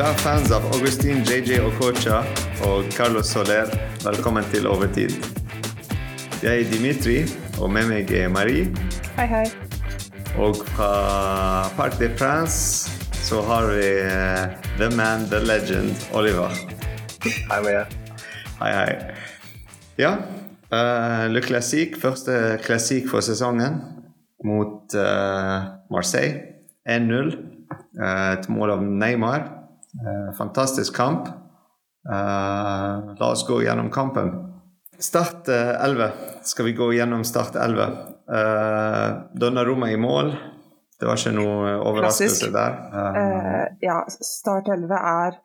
Kjære fans av Augustin JJ Okocha og Carlos Soler, velkommen til Overtid. Jeg er Dimitri, og med meg er Marie. Hei, hei. Og fra Parc des France så har vi uh, the man, the legend, Oliver. Hei med. Hei, hei. Ja, uh, Le Classique, første klassikk for sesongen mot uh, Marseille. 1-0. Uh, et mål av Neymar. Uh, fantastisk kamp. Uh, la oss gå gjennom kampen. Start 11. Skal vi gå gjennom Start 11? Uh, Roma i mål. Det var ikke noe overraskelse Klassisk. der. Eh, ja, Start 11 er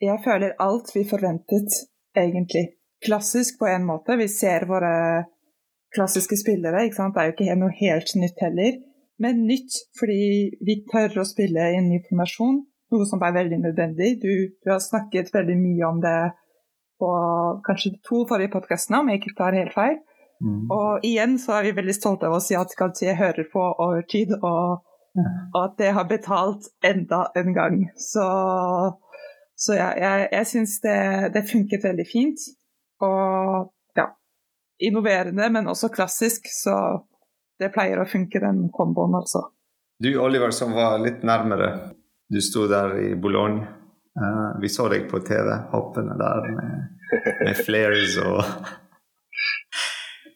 Jeg føler alt vi forventet, egentlig. Klassisk på en måte. Vi ser våre klassiske spillere. ikke sant? Det er jo ikke noe helt nytt heller. Men nytt fordi vi tør å spille i en ny formasjon, noe som er veldig nødvendig. Du, du har snakket veldig mye om det på kanskje de to forrige podkastene, om jeg ikke tar helt feil. Mm. Og igjen så er vi veldig stolte av å si at Galtier hører på over tid, og, og at det har betalt enda en gang. Så, så ja, jeg, jeg syns det, det funket veldig fint. Og ja, innoverende, men også klassisk, så det pleier å funke, den komboen, altså. Du, Oliver, som var litt nærmere. Du sto der i Boulogne. Uh, vi så deg på TV, hoppende der med, med flares og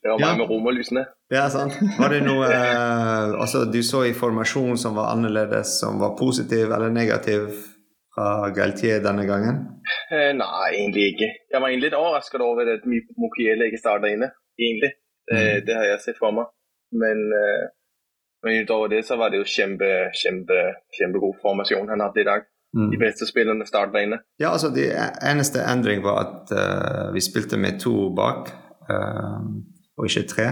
Det Ja. meg med romerlysene. Ja, sant. Var det noe uh, altså, du så i formasjon som var annerledes, som var positiv eller negativ fra Galtier denne gangen? Eh, nei, egentlig ikke. Jeg var egentlig litt overrasket over at Mokiele ikke starta inne. Egentlig. Det, Mm. det har jeg sett for meg. Men, eh, men utover det så var det jo kjempe, kjempe, kjempegod formasjon han hadde i dag. De beste spillerne starta inne. Ja, altså Det eneste endring var at uh, vi spilte med to bak, uh, og ikke tre.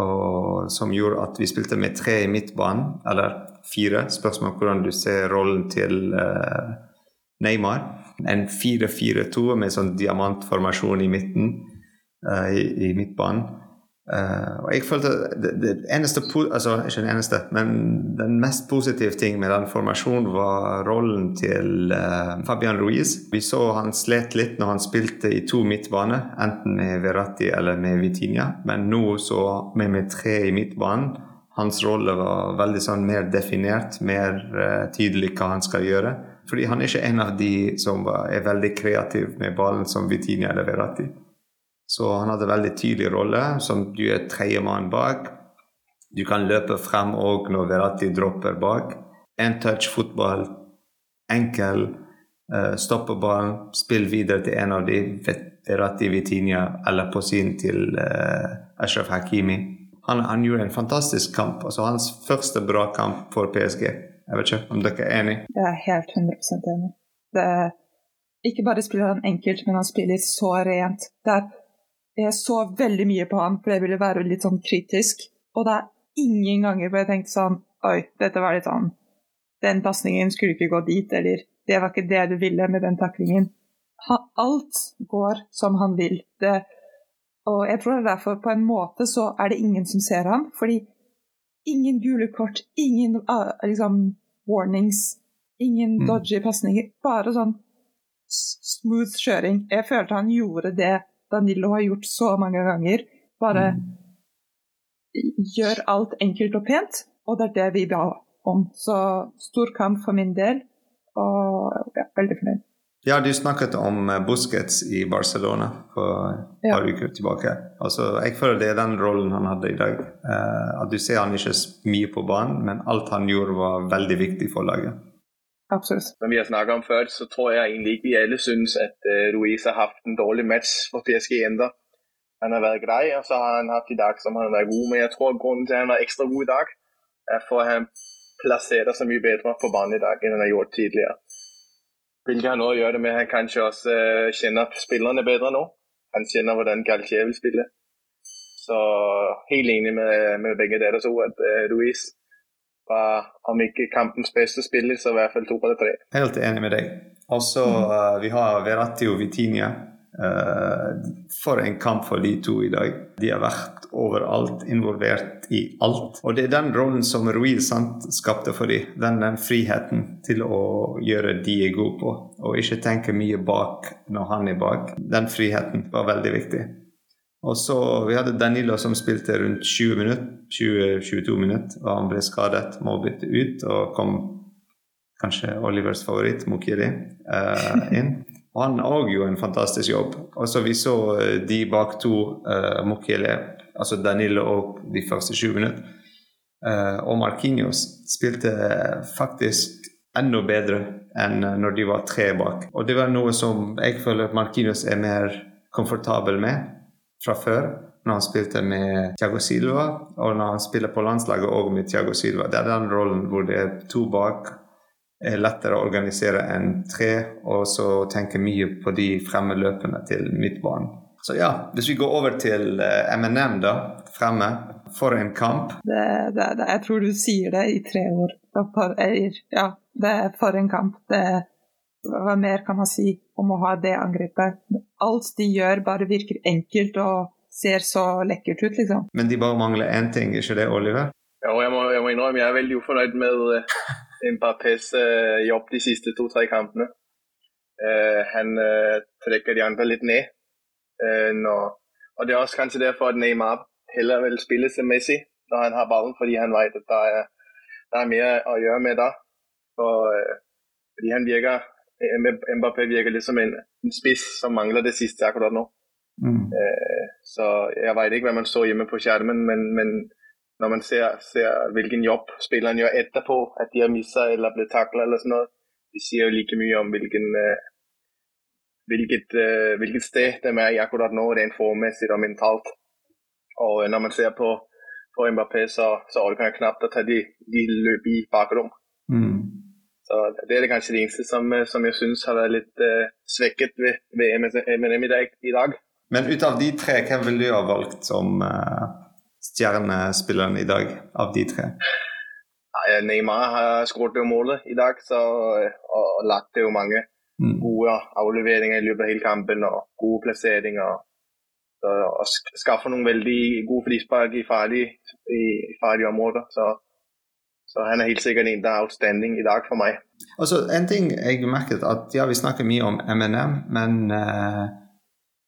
Og som gjorde at vi spilte med tre i midtbanen, eller fire. Spørsmål hvordan du ser rollen til uh, Neymar. En 4-4-2 med sånn diamantformasjon i midten, i, i midtbanen. Eh, og jeg følte det, det eneste altså ikke det eneste, men den mest positive ting med den formasjonen var rollen til uh, Fabian Ruiz. Vi så han slet litt når han spilte i to midtbaner, enten med Verratti eller med Vitinha. Men nå så med, med tre i midtbanen. Hans rolle var veldig sånn mer definert, mer uh, tydelig hva han skal gjøre. Fordi han er ikke en av de som er veldig kreativ med ballen som Vitinha eller Verratti. Så han hadde veldig tydelig rolle, som du er tredjemann bak. Du kan løpe frem òg når Verratti dropper bak. En touch fotball, enkel. Uh, stoppe ballen, spill videre til en av de, Verratti Vitinha, eller på sin til uh, Ashraf Hakimi. Han, han gjorde en fantastisk kamp. altså Hans første bra kamp for PSG. Jeg vet ikke om dere er enig? Jeg er helt 100% enig. Det, ikke bare spiller han enkelt, men han spiller så rent. Det er, jeg så veldig mye på han, for jeg ville være litt sånn kritisk. Og det er ingen ganger hvor jeg tenkte sånn Oi, dette var litt sånn Den pasningen skulle ikke gå dit, eller det var ikke det du ville med den taklingen. Alt går som han vil. Det, og jeg tror det er derfor på en måte så er det ingen som ser han, fordi ingen gule kort, ingen ah, liksom warnings, ingen Mm. dodgy pasninger. Bare sånn smooth kjøring. Jeg følte han gjorde det Danilo har gjort så mange ganger. Bare gjør alt enkelt og pent, og det er det vi ba om. Så stor kamp for min del, og ja, veldig fornøyd. Ja, du snakket om eh, Busquets i Barcelona for et Ja. par uker tilbake. Altså, jeg føler det er den rollen han hadde i dag. Eh, at du ser han ikke mye på banen, men alt han gjorde var veldig viktig for laget. Absolutt. Som vi har snakket om før, så tror jeg egentlig ikke vi alle synes at Ruiz har hatt en dårlig match for PSG ender. Han har vært grei, og så har han hatt i dag som han har vært god. Men jeg tror grunnen til at han var ekstra god i dag, er for at han plasserer seg mye bedre på banen i dag enn han har gjort tidligere. Hvilket har noe å gjøre med at han kanskje også eh, kjenner spillerne bedre nå. Han kjenner hvordan Galtier vil spille. Så helt enig med, med begge dere to at uh, Ruiz var om ikke kampens beste spiller, så i hvert fall to eller tre. Helt enig med deg. Og så uh, vi har Verratti og Vitinia. Uh, for en kamp for de to i dag. De har vært overalt, involvert i alt. Og det er den rollen som Ruiz sant, skapte for dem. Den, den, friheten til å gjøre de er gode på, og ikke tenke mye bak når han er bak. Den friheten var veldig viktig. Og så Vi hadde Danilo som spilte rundt 20 minutter, 20-22 minutter, og han ble skadet, må bytte ut, og kom kanskje Olivers favoritt, Mukiri, uh, inn. Og han òg gjorde en fantastisk jobb. Og så Vi så uh, de bak to, uh, Mokele, altså Danilo og de første 20 minutter. Uh, og Markinios spilte faktisk enda bedre enn når de var tre bak. Og det var noe som jeg føler Markinios er mer komfortabel med fra før. Når han spilte med Thiago Silva, og når han spiller på landslaget òg med Thiago Silva. Det er den rollen hvor det er to bak er lettere å organisere enn tre, og så tenke mye på de fremme løpene til midtbanen. Så ja, hvis vi går over til MNM, da, fremme, for en kamp. Det, det, det, jeg tror du sier det i tre ord. Ja, det er for en kamp. Det, hva mer kan man si om å ha det angrepet? Alt de gjør, bare virker enkelt og ser så lekkert ut, liksom. Men de bare mangler én ting, ikke det, Oliver? Ja, jeg må, jeg må innrømme jeg er veldig ufornøyd med eh, Mbappés uh, jobb de siste to-tre kampene. Uh, han uh, trekker de andre litt ned. Når, og Det er også kanskje derfor at Neymar heller vil spille som Messi når han har ballen, fordi han vet at det er, der er mer å gjøre med da. For, fordi han virker Mbappé virker litt som en, en spiss som mangler det siste akkurat nå. Mm. så jeg vet ikke hva man så hjemme på skjermen, men, men når man ser, ser, hvilken jobb spilleren gjør etterpå, at de har mista eller blitt takla eller sånn noe, det sier jo like mye om hvilken, uh, hvilket, uh, hvilket, sted de er i akkurat nå, rent formmessig og mentalt. Og når man ser på, på Mbappé, så, så orker han knapt å ta de, de løp i bakrom. Mm. Så Det er kanskje det eneste som, som jeg syns har vært litt svekket ved, ved MNM i dag, i dag. Men ut av de tre, hvem vil du ha valgt som stjernespilleren i dag, av de tre? Neymar har skåret målet i dag, så, og, og lagt til mange mm. gode avleveringer i løpet av hele kampen og gode plasseringer. Og, og skaffer noen veldig gode frispark i farlige, i farlige områder. Så, så, han er helt sikkert en der outstanding i dag for meg. Altså, en ting jeg merket at ja, Vi snakker mye om MNM, men uh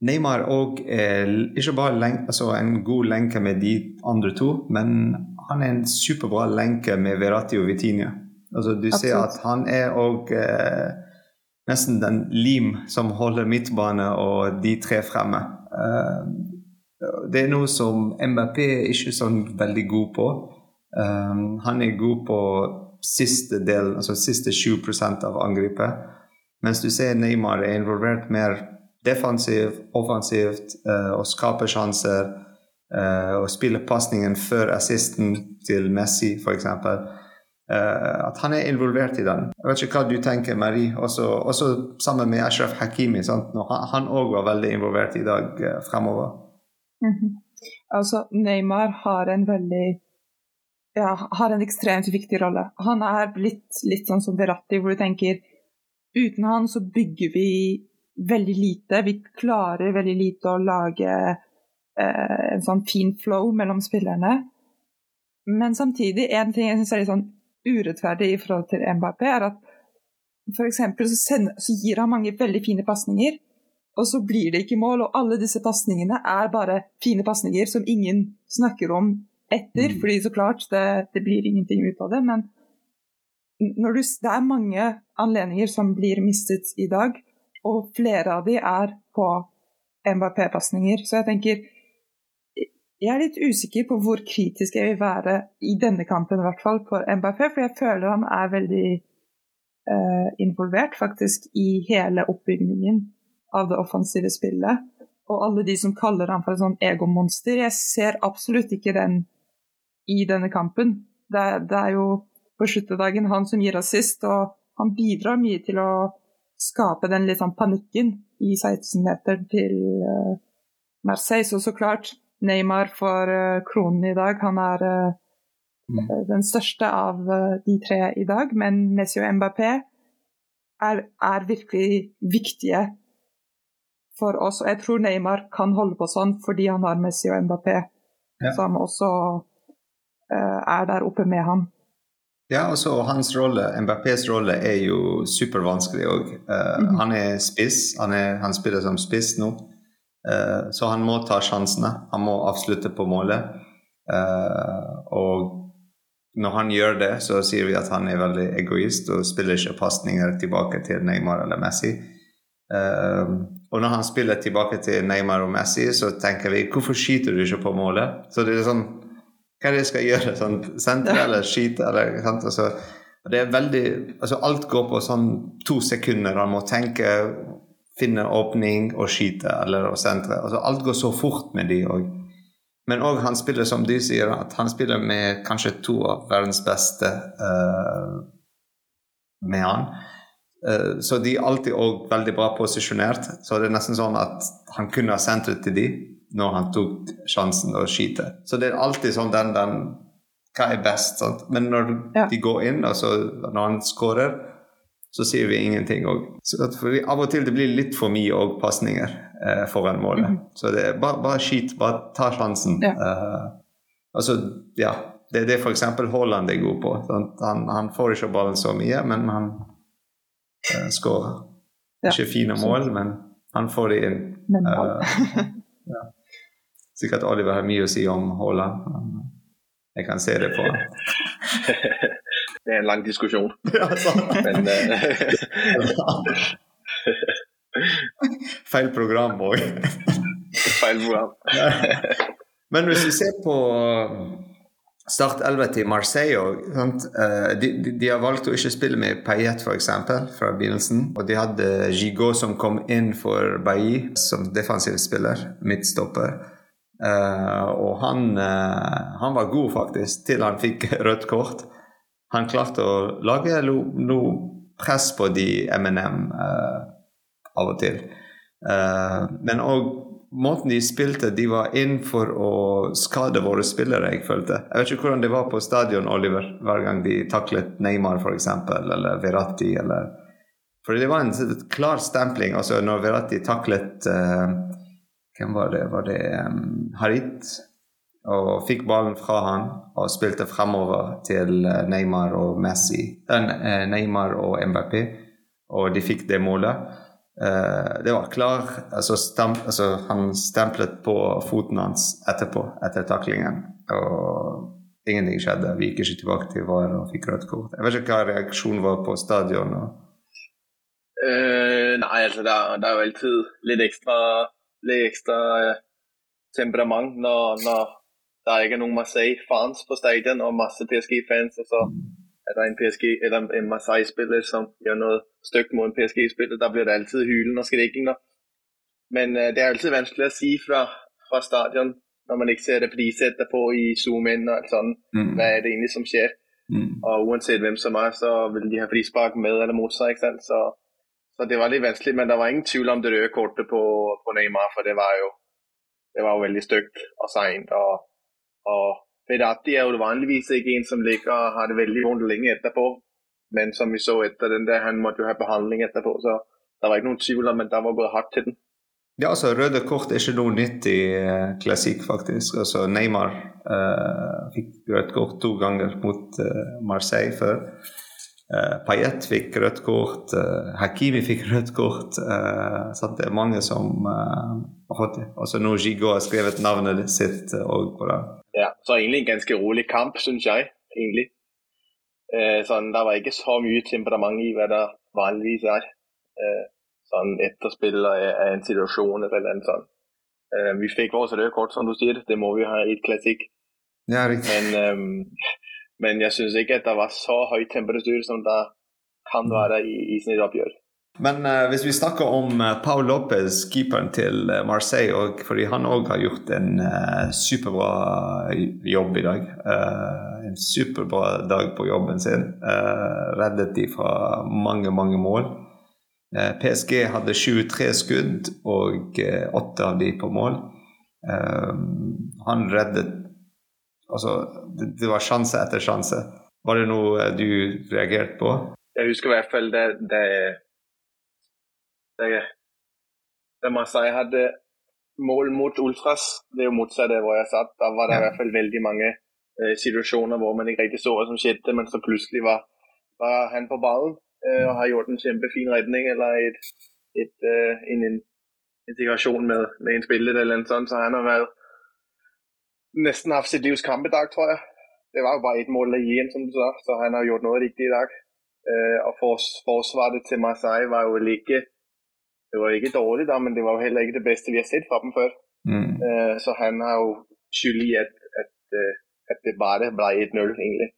Neymar òg er ikke bare lenke, altså en god lenke med de andre to, men han er en superbra lenke med Verratti og Vitinha. Altså, du Absolutt. ser at han er òg uh, nesten den lim som holder midtbane og de tre fremme. Uh, det er noe som MBP er ikke sånn veldig god på. Um, han er god på siste del, altså siste 20% av angrepet, mens du ser Neymar er involvert mer defensivt, offensivt uh, og skaper sjanser. Uh, og spiller pasningen før assisten til Messi, f.eks. Uh, eh, at han er involvert i den. Jeg vet ikke hva du tenker, Marie. Også, også sammen med Ashraf Hakimi. Sant? Han òg var veldig involvert i dag uh, fremover. Mm -hmm. Altså, Neymar har en veldig ja, har en ekstremt viktig rolle. Han er blitt litt sånn som Beratti, hvor du tenker uten han så bygger vi veldig lite. Vi klarer veldig lite å lage eh, en sånn fin flow mellom spillerne. Men samtidig, en ting jeg syns er litt sånn urettferdig i forhold til Mbappé, er at f.eks. Så, så gir han mange veldig fine pasninger, og så blir det ikke mål. Og alle disse pasningene er bare fine pasninger som ingen snakker om etter, mm. fordi så klart, det, det, blir ingenting ut av det. Men du, det er mange anledninger som blir mistet i dag, og flere av de er på MBP-pasninger. Så jeg tenker Jeg er litt usikker på hvor kritisk jeg vil være i denne kampen, i hvert fall for MBP, for jeg føler han er veldig eh, involvert faktisk i hele oppbyggingen av det offensive spillet. Og alle de som kaller ham for et sånn egomonster. Jeg ser absolutt ikke den i denne kampen. Det, det er jo på sluttedagen han som gir assist, og han bidrar mye til å skape den litt sånn panikken i 16-meteren til uh, Marseille. Så så klart, Neymar får uh, kronen i dag. Han er uh, mm. den største av de tre i dag. Men Messi og Mbappé er, er, virkelig viktige for oss. Og jeg tror Neymar kan holde på sånn fordi han har Messi og Mbappé ja. som også er der oppe med han. Ja, og så hans rolle, Mbappés rolle, er jo supervanskelig òg. Uh, mm -hmm. Han er spiss, han, er, han, spiller som spiss nå, uh, så han må ta sjansene. Han må avslutte på målet. og når han gjør det, så sier vi at han er veldig egoist og spiller ikke pasninger tilbake til Neymar eller Messi. og når han spiller tilbake til Neymar og Messi, så tenker vi hvorfor skyter du ikke på målet? Så det er sånn hva er det jeg skal gjøre? Sånn, sentre eller skyte? Eller, altså, det er veldig, altså, alt går på sånn to sekunder. Han må tenke, finne åpning og skyte eller å sentre. Altså, alt går så fort med de òg. Men òg han spiller, som du sier, at han spiller med kanskje to av verdens beste uh, med han. Uh, så de er alltid òg veldig bra posisjonert. Så det er nesten sånn at han kunne ha sentret til de når han tok sjansen å skyte. Så det er alltid sånn den, den Hva er best? Sant? Men når ja. de går inn, altså når han skårer, så sier vi ingenting òg. Av og til det blir litt for mye òg pasninger eh, foran målet. Mm -hmm. Så det er bare, bare skyt, bare ta sjansen. Ja. Uh, altså, ja. Det er det f.eks. Haaland er god på. Han, han, får ikke ballen så mye, men han uh, skårer. Ja. Ikke fine mål, men han får det inn. Uh, ja. Sikkert Oliver har mye å si om Haaland. Jeg kan se det på Det er en lang diskusjon. Ja, Men, Feil program òg. Feil program. Men hvis vi ser på Start 11 til Marseille de, de, de, har valgt å ikke spille med Payet f.eks. fra begynnelsen. Og de hadde Gigot som kom inn for Bailly som defensiv spiller, midtstopper. Uh, og han, uh, han, var god, faktisk, til han fikk rødt kort. Han klarte å lage noe press på de MNM uh, av og til. men òg måten de spilte, de var inn for å skade våre spillere, jeg følte. Jeg vet ikke hvordan det var på stadion, Oliver, hver gang de taklet Neymar, f.eks., eller Verratti, eller For det var en klar stempling. altså Når Verratti taklet hvem var det? Var det um, Harit? Og fikk ballen fra han og spilte fremover til eh, Neymar og Messi. Uh, Neymar og MBP, og de fikk det målet. Uh, det var klar altså, stamp, altså, Han stemplet på foten hans etterpå, etter taklingen. Og ingenting skjedde. Vi gikk ikke tilbake til VAR og fikk rødt kort. Jeg vet ikke hva reaksjonen var på stadion. Og... Uh, nei, altså det er jo alltid litt ekstra litt ekstra eh, temperament når, når der ikke er noen Marseille-fans på stadion og masse PSG-fans, og så er det en, PSG, eller en Marseille-spiller som gjør noe stygt mot en PSG-spiller. Da blir det alltid hylen og skriking. Men uh, det er alltid vanskelig å si fra, fra stadion når man ikke ser reprise etterpå i Zoom-in og sånn. Mm. Hva er det egentlig som skjer? Mm. Og uansett hvem som er, så vil de ha frispark med eller mot seg. ikke sant? Så så det var litt vanskelig, men det var ingen tvil om det røde kortet på, på Neymar, for det var jo, det var jo veldig stygt og seint. Og, og Verratti er jo vanligvis ikke en som ligger og har det veldig vondt lenge etterpå. Men som vi så etter den der, han måtte jo ha behandling etterpå, så det var ikke noen tvil om at det var gått hardt til den. Ja, altså Røde kort er ikke noe nytt i eh, klassikk, faktisk. Altså Neymar eh, fikk rødt kort to ganger mot eh, Marseille før. Uh, Payet fikk rødt kort, uh, Hakimi fikk rødt kort. Uh, så det er mange som har fått det. Altså nå Gigo har skrevet navnet sitt òg på det. Ja, så egentlig en ganske rolig kamp, syns jeg. egentlig. sånn, Det var ikke så mye temperament i hva det vanligvis er. sånn etterspill av en situasjon eller noe sånt. vi fikk vårt røde kort, som du sier. Det må vi ha i et klassikk. Ja, riktig. Men um, men jeg syns ikke at det var så høy temperatur som det kan være i, i snittoppgjør. Men uh, hvis vi snakker om uh, Paul Lopez, keeperen til uh, Marseille, og, fordi han òg har gjort en superbra jobb i dag. en superbra dag på jobben sin. reddet de fra mange, mange mål. PSG hadde 23 skudd, og åtte av de på mål. han reddet Altså, det, det, var sjanse etter sjanse. Var det noe eh, du reagerte på? Jeg husker i hvert fall det, det, det, det Marseille hadde mål mot Ultras, det er jo motsatt av hvor jeg satt. Da var det i hvert fall veldig mange eh, situasjoner hvor man ikke riktig så hva som skjedde, men så plutselig var, var han på ballen eh, og har gjort en kjempefin redning eller et, et, eh, en, en integrasjon med, med en spiller eller noe sånt, så han har vært nesten hatt sitt livs kamp i dag, tror jeg. Det var jo bare ett mål igjen, som du sa, så han har gjort noe riktig i dag. Eh, og fors, forsvaret til Marseille var jo ikke det var ikke dårlig, da, men det var jo heller ikke det beste vi har sett fra dem før. Mm. Eh, så han har jo skyld i at, at, eh, at det bare ble 1-0, egentlig.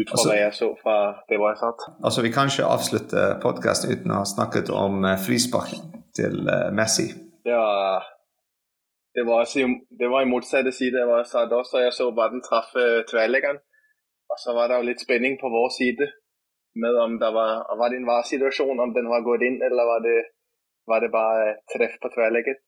Ut fra Altså- jeg så fra det hvor jeg satt. Altså, vi kan ikke avslutte podkasten uten å ha snakket om eh, til eh, Messi. Det var, det var, også, i- det var i motsatte side av satt også. Jeg så bare den traff eh, tverrleggeren. Og så var det jo litt spenning på vår side med om det var, var det en varsituasjon, om den var gått inn, eller var det, var det bare treff på tverrlegger.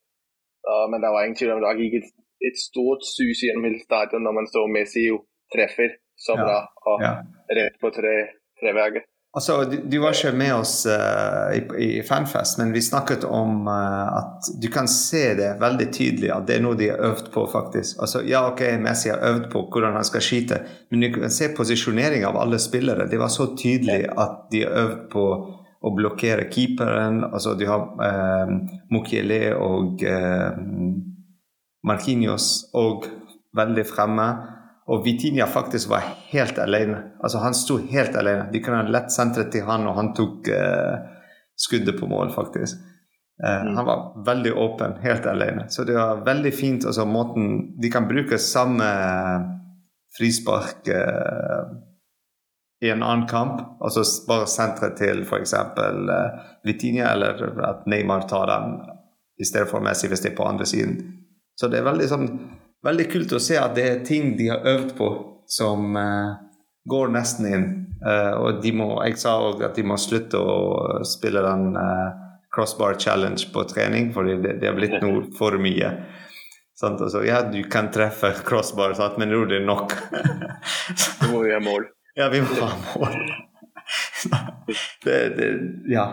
Men det var ingen tvil om det gikk et, et stort sus gjennom hele stadion når man så Messi jo treffer så Ja. bra og Ja. rett på tre, treverket. Altså, du, du var ikke med oss uh, i, i Fanfest, men vi snakket om uh, at du kan se det veldig tydelig at det er noe de har øvd på, faktisk. Altså, ja, ok, Messi har øvd på hvordan han skal skyte, men du kan se posisjonering av alle spillere. Det var så tydelig at de har øvd på å blokkere keeperen. Altså, du har uh, Mukiele og uh, Marquinhos og veldig fremme. Og Vitinia faktisk var helt alene. Altså Han sto helt alene. De kunne ha lett sentret til han, og han tok eh, skuddet på mål, faktisk. Eh, Mm. Han var veldig åpen, helt alene. Så det var veldig fint. Altså måten De kan bruke samme frispark eh, i en annen kamp. Altså bare sentre til f.eks. Eh, Vitinia, eller at Neymar tar den i stedet for Messi hvis det er på andre siden. Så det er veldig, sånn, veldig kult å se at det er ting de har øvd på som uh, går nesten inn. Uh, og de må, jeg sa òg at de må slutte å spille den uh, crossbar challenge på trening, for det, det har blitt noe for mye. Sant? Altså, ja, du kan treffe crossbar, sant? men nå er det nok. Nå må vi ha mål. Ja, vi må ha mål. det, det, ja.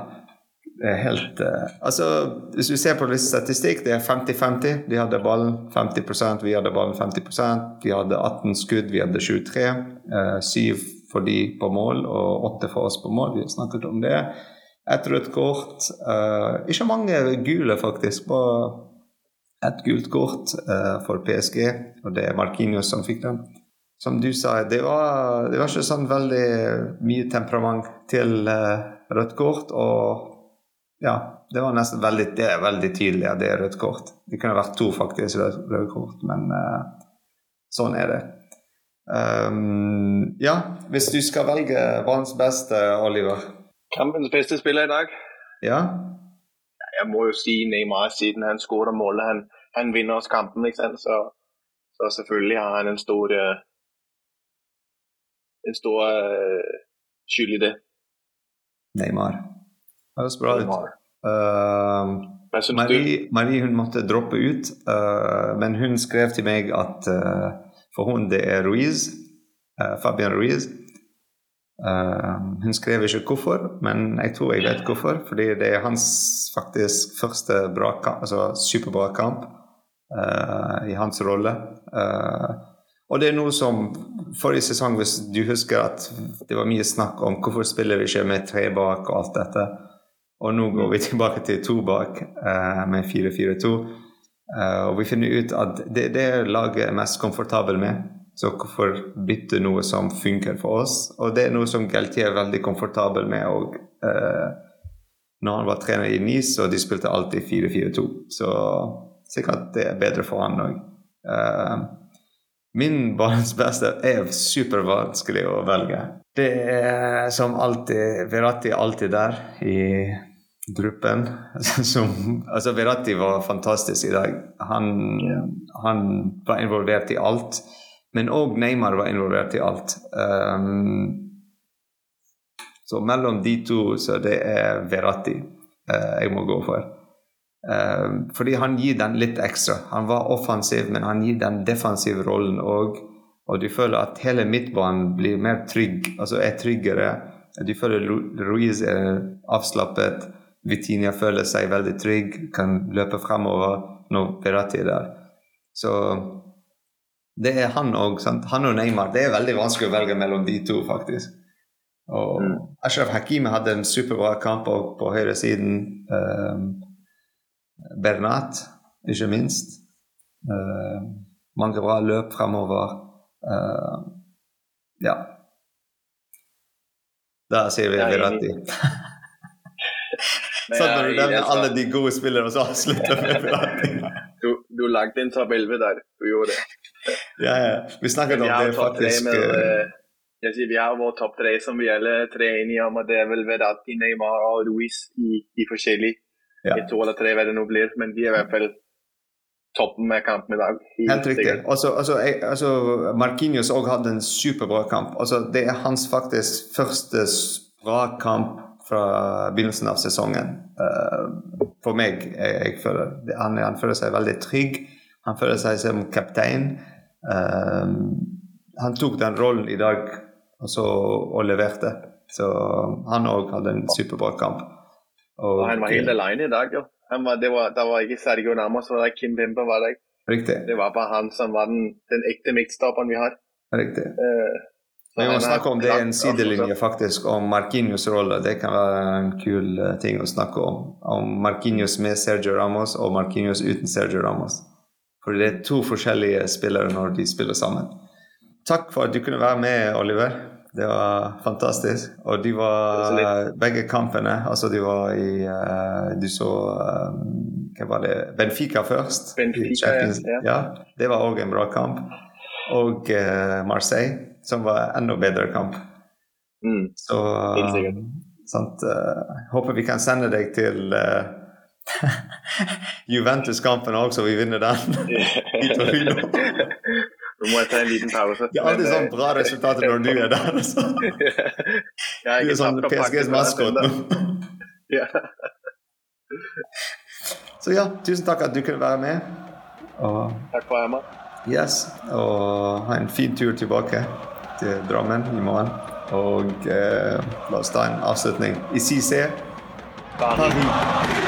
Det er helt eh, Altså, hvis du ser på litt statistikk, det er 50-50. De hadde ballen 50% vi hadde ballen 50% De hadde 18 skudd, vi hadde 23. Uh, Syv for de på mål og åtte for oss på mål. Vi har snakket om det. Et rødt kort. Uh, ikke mange gule, faktisk. Bare et gult kort uh, for PSG, og det er Marquinhos som fikk den som du sa, det var, det var ikke sånn veldig mye temperament til rødt kort. Og ja, det var nesten veldig, det er veldig tydelig at det er rødt kort. Det kunne vært to faktisk røde kort, men uh, sånn er det. Um, ja, hvis du skal velge banens beste, Oliver Kampens beste spiller i dag? Ja? Jeg må jo si Neymar, siden han skåret målet. Han, han vinner oss kampen, sant? Så, så selvfølgelig har han en stor eh, en stor eh, skyld i det. Neymar. Det høres bra ut. Uh? Marie, Marie hun måtte droppe ut, uh, men hun skrev til meg at uh, for hun det er Ruiz, uh, Fabian Ruiz. Uh, hun skrev ikke hvorfor, men jeg tror jeg vet hvorfor. Fordi det er hans faktisk første bra kamp, altså superbra kamp i hans rolle. Og det er noe som forrige sesong, hvis du husker at det var mye snakk om hvorfor spiller vi ikke med tre bak og alt dette. Og nå går vi tilbake til to bak eh, med 4-4-2. Eh, og vi finner ut at det det laget er mest komfortabel med. Så hvorfor bytte noe som funker for oss? Og det er noe som Galtier er veldig komfortabel med. Og eh, når han var trener i Nice, og de spilte alltid 4-4-2. Så sikkert det er bedre for han òg. Min barns beste er supervanskelig å velge. Det er som alltid Veratti er alltid der i gruppen. Som, altså Veratti var fantastisk i dag. Han, han var involvert i alt. Men òg Neymar var involvert i alt. Um, så mellom de to så det er Veratti uh, jeg må gå for. Uh, fordi han gir den litt ekstra. Han var offensiv, men han gir den defensive rollen òg. Og du føler at hele midtbanen blir mer trygg, altså er tryggere. Du føler Ruiz er avslappet. Vitinia føler seg veldig trygg, kan løpe fremover når Verratti er der. Så det er han òg. Han og Neymar. Det er veldig vanskelig å velge mellom de to, faktisk. Og mm. Ashraf Hakimi hadde en superbra kamp på høyresiden. Um, Bernat, ikke minst. Uh, mange bra løp fremover. Uh, ja. Da sier vi Verratti. sånn når du nevner alle de gode spillerne, og så avslutter med Verratti. du, du lagde en 11 der. Du gjorde det. ja, ja. Vi snakket om det faktisk. Uh, jeg sier, vi har vår topp tre som vi alle tre er enige om, og det er vel Verratti, Neymar og Ruiz i, i forskjellige. Ja. I to eller tre, hva det nå blir. Men de er i hvert fall toppen med kampen i dag. Helt riktig. Altså, altså, altså Markinius òg hadde en superbra kamp. Altså, det er hans faktisk første bra kamp fra begynnelsen av sesongen. Uh, for meg, jeg, jeg føler han, han, føler seg veldig trygg. Han føler seg som kaptein. Uh, han tok den rollen i dag altså, og leverte. Så han òg hadde en superbra kamp. Og, og han var helt alene i dag, jo. Var, det var, der var ikke Sergio Namos, og Kim Bemba var der ikke. Riktig. Det var bare han som var den, den ekte midtstopperen vi har. Riktig. Uh, vi må snakke om det er en sidelinje faktisk, om Markinios rolle. Det kan være en kul uh, ting å snakke om. Om Markinios med Sergio Ramos og Markinios uten Sergio Ramos. For det er to forskjellige spillere når de spiller sammen. Takk for at du kunne være med, Oliver. Det var fantastisk. Og de var begge kampene Altså, de var i uh, Du så um, Hva var det? Benfica først. Benfica, ja. ja. Det var òg en bra kamp. Og uh, Marseille, som var enda bedre kamp. Mm. Så sant, Håper vi kan sende deg til Juventus-kampen også, så vi vinner den. Nå må jeg ta en liten pause. Det er alltid sånn bra resultater når du er der. Altså. ja, du er sånn PSGs maskot nå. ja. Så ja, tusen takk at du kunne være med. Og, takk for Emma. Yes, og ha en fin tur tilbake til Drammen i morgen. Og eh, la oss ta en avslutning i CC. Paris.